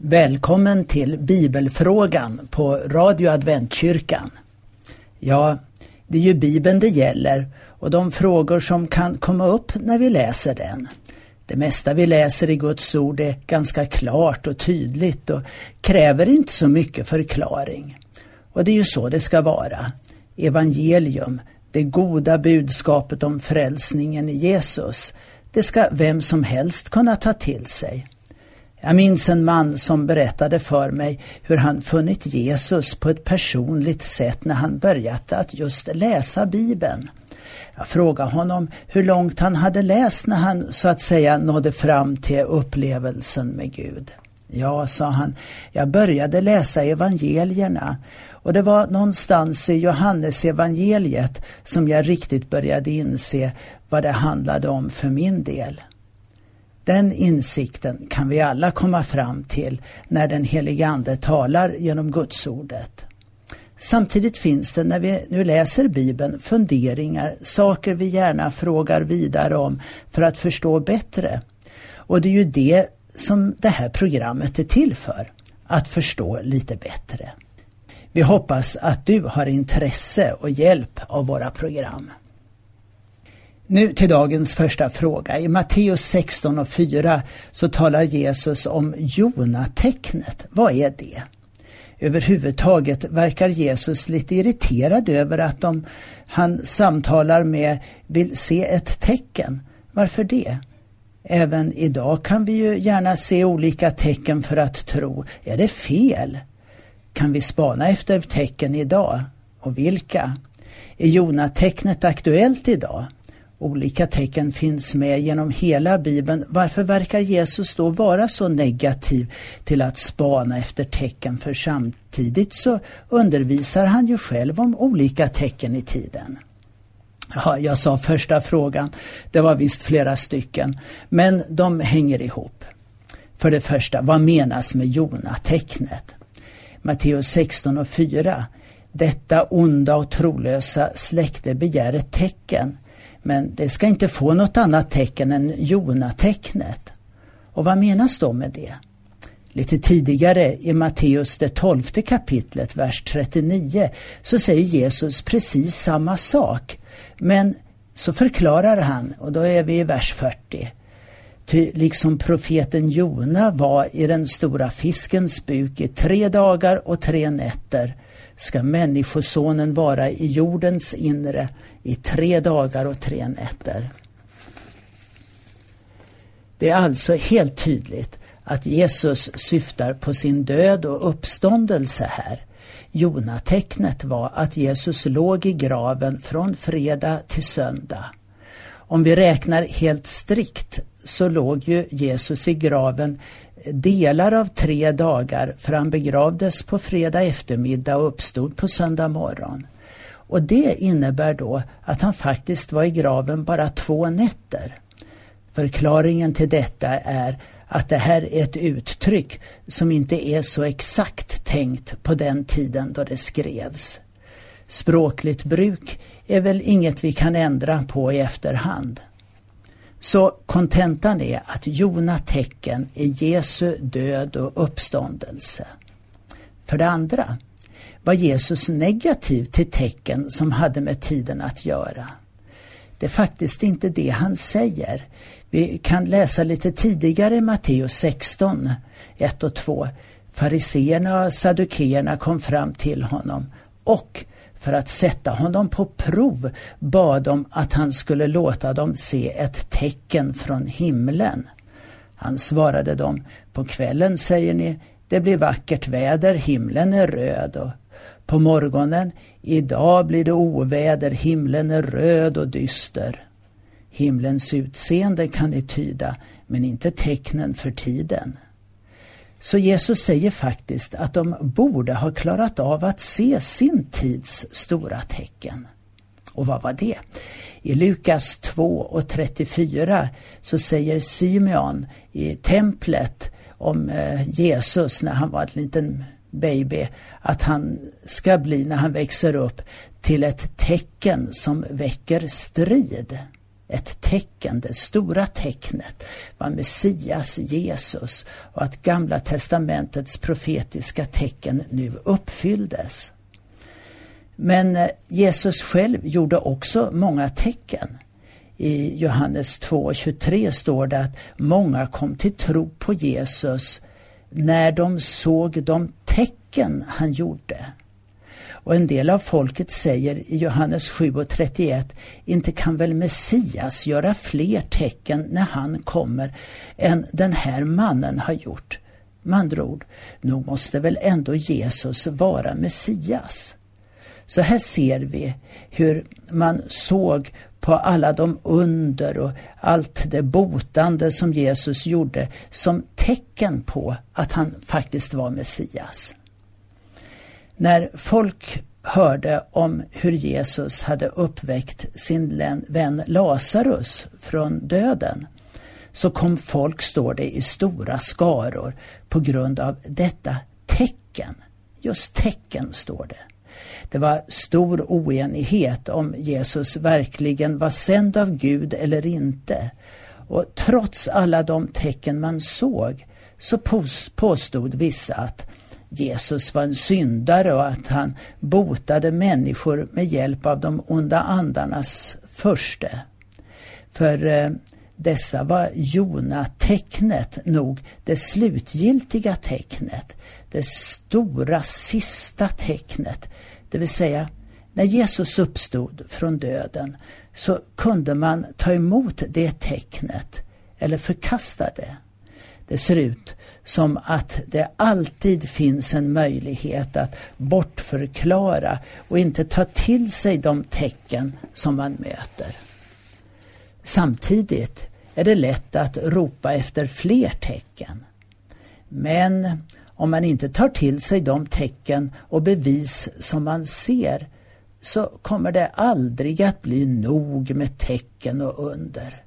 Välkommen till Bibelfrågan på Radio Adventkyrkan. Ja, det är ju Bibeln det gäller och de frågor som kan komma upp när vi läser den. Det mesta vi läser i Guds ord är ganska klart och tydligt och kräver inte så mycket förklaring. Och det är ju så det ska vara. Evangelium, det goda budskapet om frälsningen i Jesus, det ska vem som helst kunna ta till sig. Jag minns en man som berättade för mig hur han funnit Jesus på ett personligt sätt när han började att just läsa Bibeln. Jag frågade honom hur långt han hade läst när han så att säga nådde fram till upplevelsen med Gud. Ja, sa han, jag började läsa evangelierna och det var någonstans i Johannes evangeliet som jag riktigt började inse vad det handlade om för min del. Den insikten kan vi alla komma fram till när den helige Ande talar genom Gudsordet. Samtidigt finns det när vi nu läser Bibeln funderingar, saker vi gärna frågar vidare om för att förstå bättre. Och det är ju det som det här programmet är till för, att förstå lite bättre. Vi hoppas att du har intresse och hjälp av våra program. Nu till dagens första fråga. I Matteus 16 och 4 så talar Jesus om Jonatecknet. Vad är det? Överhuvudtaget verkar Jesus lite irriterad över att de han samtalar med vill se ett tecken. Varför det? Även idag kan vi ju gärna se olika tecken för att tro. Är det fel? Kan vi spana efter tecken idag? Och vilka? Är Jonatecknet aktuellt idag? Olika tecken finns med genom hela Bibeln. Varför verkar Jesus då vara så negativ till att spana efter tecken? För samtidigt så undervisar han ju själv om olika tecken i tiden. Ja, jag sa första frågan, det var visst flera stycken, men de hänger ihop. För det första, vad menas med Jona-tecknet? Matteus 16 och 4. Detta onda och trolösa släkte begär ett tecken men det ska inte få något annat tecken än Jonatecknet. Och vad menas då med det? Lite tidigare i Matteus det tolfte kapitlet, vers 39, så säger Jesus precis samma sak. Men så förklarar han, och då är vi i vers 40. Ty liksom profeten Jona var i den stora fiskens buk i tre dagar och tre nätter, ska Människosonen vara i jordens inre i tre dagar och tre nätter. Det är alltså helt tydligt att Jesus syftar på sin död och uppståndelse här. Jonatecknet var att Jesus låg i graven från fredag till söndag. Om vi räknar helt strikt så låg ju Jesus i graven delar av tre dagar för han begravdes på fredag eftermiddag och uppstod på söndag morgon. Och det innebär då att han faktiskt var i graven bara två nätter. Förklaringen till detta är att det här är ett uttryck som inte är så exakt tänkt på den tiden då det skrevs. Språkligt bruk är väl inget vi kan ändra på i efterhand. Så kontentan är att Jona tecken är Jesu död och uppståndelse. För det andra var Jesus negativ till tecken som hade med tiden att göra. Det är faktiskt inte det han säger. Vi kan läsa lite tidigare i Matteus 16, 1 och 2. Fariseerna och saddukeerna kom fram till honom och för att sätta honom på prov bad de att han skulle låta dem se ett tecken från himlen. Han svarade dem, på kvällen säger ni, det blir vackert väder, himlen är röd och på morgonen, idag blir det oväder, himlen är röd och dyster. Himlens utseende kan ni tyda, men inte tecknen för tiden. Så Jesus säger faktiskt att de borde ha klarat av att se sin tids stora tecken. Och vad var det? I Lukas 2 och 34 så säger Simeon i templet om eh, Jesus när han var en liten baby att han ska bli när han växer upp till ett tecken som väcker strid ett tecken, det stora tecknet var Messias Jesus och att Gamla testamentets profetiska tecken nu uppfylldes. Men eh, Jesus själv gjorde också många tecken. I Johannes 2.23 står det att många kom till tro på Jesus när de såg de tecken han gjorde. Och en del av folket säger i Johannes 7 och 31, inte kan väl Messias göra fler tecken när han kommer än den här mannen har gjort. Med andra ord, nog måste väl ändå Jesus vara Messias. Så här ser vi hur man såg på alla de under och allt det botande som Jesus gjorde som tecken på att han faktiskt var Messias. När folk hörde om hur Jesus hade uppväckt sin vän Lazarus från döden så kom folk, står det, i stora skaror på grund av detta tecken. Just tecken, står det. Det var stor oenighet om Jesus verkligen var sänd av Gud eller inte. Och trots alla de tecken man såg så påstod vissa att Jesus var en syndare och att han botade människor med hjälp av de onda andarnas förste. För eh, dessa var Jona-tecknet nog det slutgiltiga tecknet, det stora sista tecknet. Det vill säga, när Jesus uppstod från döden så kunde man ta emot det tecknet eller förkasta det. Det ser ut som att det alltid finns en möjlighet att bortförklara och inte ta till sig de tecken som man möter. Samtidigt är det lätt att ropa efter fler tecken. Men om man inte tar till sig de tecken och bevis som man ser så kommer det aldrig att bli nog med tecken och under.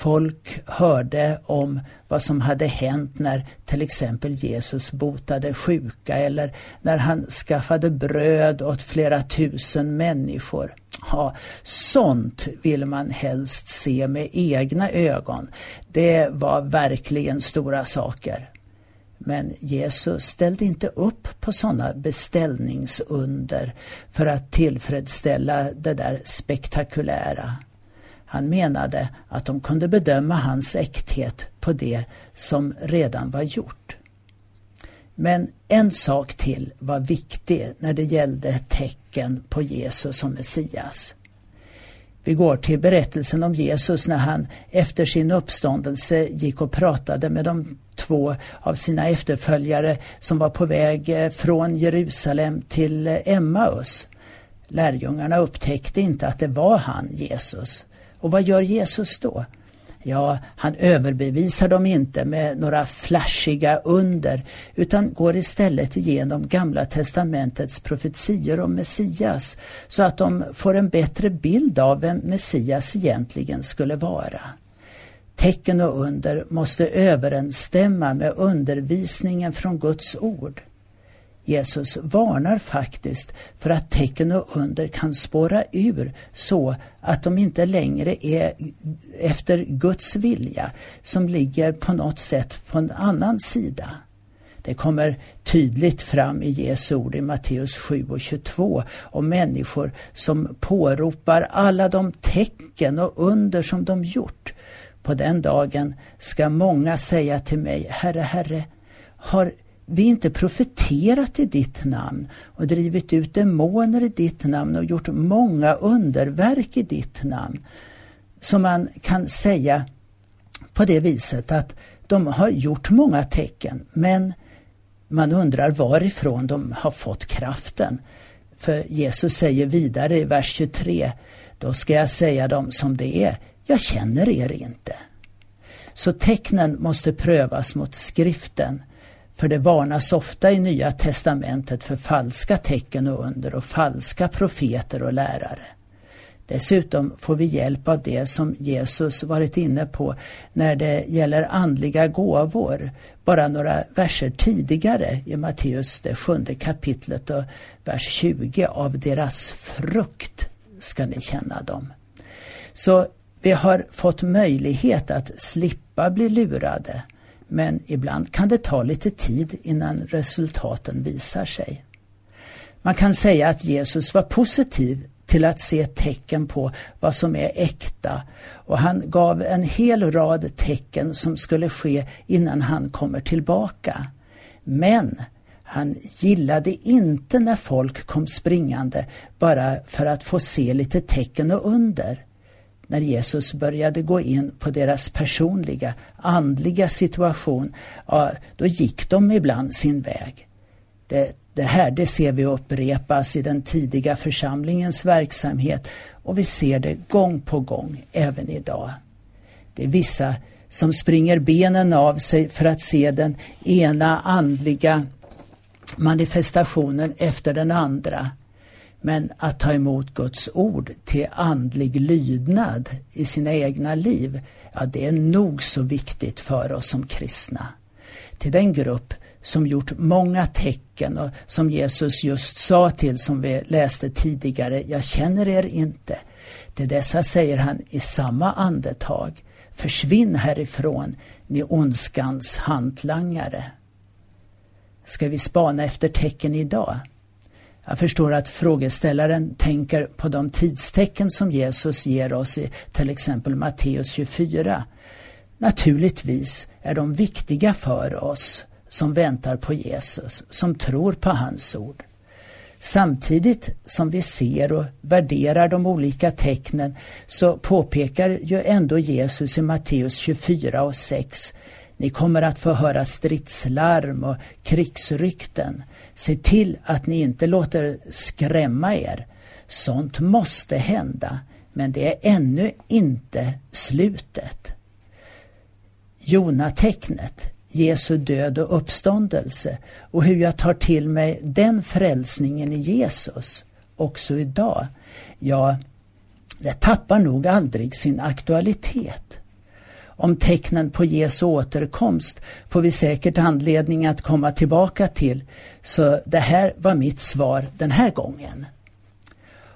Folk hörde om vad som hade hänt när till exempel Jesus botade sjuka eller när han skaffade bröd åt flera tusen människor. Ja, sånt vill man helst se med egna ögon. Det var verkligen stora saker. Men Jesus ställde inte upp på sådana beställningsunder för att tillfredsställa det där spektakulära. Han menade att de kunde bedöma hans äkthet på det som redan var gjort. Men en sak till var viktig när det gällde tecken på Jesus som Messias. Vi går till berättelsen om Jesus när han efter sin uppståndelse gick och pratade med de två av sina efterföljare som var på väg eh, från Jerusalem till eh, Emmaus. Lärjungarna upptäckte inte att det var han, Jesus. Och vad gör Jesus då? Ja, han överbevisar dem inte med några flashiga under utan går istället igenom Gamla testamentets profetior om Messias så att de får en bättre bild av vem Messias egentligen skulle vara. Tecken och under måste överensstämma med undervisningen från Guds ord. Jesus varnar faktiskt för att tecken och under kan spåra ur så att de inte längre är efter Guds vilja som ligger på något sätt på en annan sida. Det kommer tydligt fram i Jesu ord i Matteus 7 och 22 om människor som påropar alla de tecken och under som de gjort. På den dagen ska många säga till mig, Herre, Herre, har vi inte profeterat i ditt namn och drivit ut demoner i ditt namn och gjort många underverk i ditt namn. Så man kan säga på det viset att de har gjort många tecken men man undrar varifrån de har fått kraften. För Jesus säger vidare i vers 23 Då ska jag säga dem som det är, jag känner er inte. Så tecknen måste prövas mot skriften för det varnas ofta i Nya testamentet för falska tecken och under och falska profeter och lärare. Dessutom får vi hjälp av det som Jesus varit inne på när det gäller andliga gåvor. Bara några verser tidigare i Matteus det sjunde kapitlet och vers 20. Av deras frukt ska ni känna dem. Så Vi har fått möjlighet att slippa bli lurade men ibland kan det ta lite tid innan resultaten visar sig. Man kan säga att Jesus var positiv till att se tecken på vad som är äkta och han gav en hel rad tecken som skulle ske innan han kommer tillbaka. Men han gillade inte när folk kom springande bara för att få se lite tecken och under. När Jesus började gå in på deras personliga, andliga situation, ja, då gick de ibland sin väg. Det, det här det ser vi upprepas i den tidiga församlingens verksamhet och vi ser det gång på gång även idag. Det är vissa som springer benen av sig för att se den ena andliga manifestationen efter den andra. Men att ta emot Guds ord till andlig lydnad i sina egna liv, ja det är nog så viktigt för oss som kristna. Till den grupp som gjort många tecken och som Jesus just sa till som vi läste tidigare, jag känner er inte. Till dessa säger han i samma andetag, försvinn härifrån, ni ondskans hantlangare. Ska vi spana efter tecken idag? Jag förstår att frågeställaren tänker på de tidstecken som Jesus ger oss i till exempel Matteus 24. Naturligtvis är de viktiga för oss som väntar på Jesus, som tror på hans ord. Samtidigt som vi ser och värderar de olika tecknen så påpekar ju ändå Jesus i Matteus 24 och 6 ni kommer att få höra stridslarm och krigsrykten. Se till att ni inte låter skrämma er. Sånt måste hända, men det är ännu inte slutet. Jonatecknet, Jesu död och uppståndelse och hur jag tar till mig den frälsningen i Jesus också idag. Ja, det tappar nog aldrig sin aktualitet. Om tecknen på Jesu återkomst får vi säkert anledning att komma tillbaka till. Så det här var mitt svar den här gången.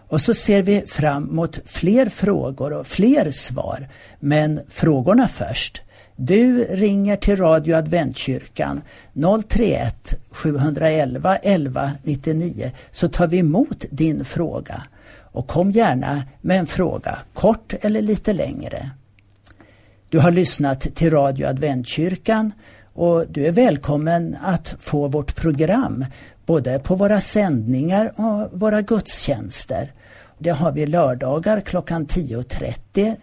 Och så ser vi fram mot fler frågor och fler svar. Men frågorna först. Du ringer till Radio Adventkyrkan 031 711 11 99 så tar vi emot din fråga. Och kom gärna med en fråga, kort eller lite längre. Du har lyssnat till Radio Adventkyrkan och du är välkommen att få vårt program både på våra sändningar och våra gudstjänster. Det har vi lördagar klockan 10.30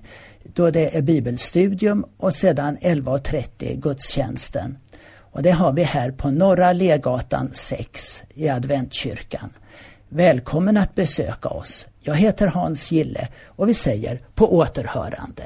då det är bibelstudium och sedan 11.30 gudstjänsten. Och det har vi här på Norra Legatan 6 i Adventkyrkan. Välkommen att besöka oss. Jag heter Hans Gille och vi säger på återhörande.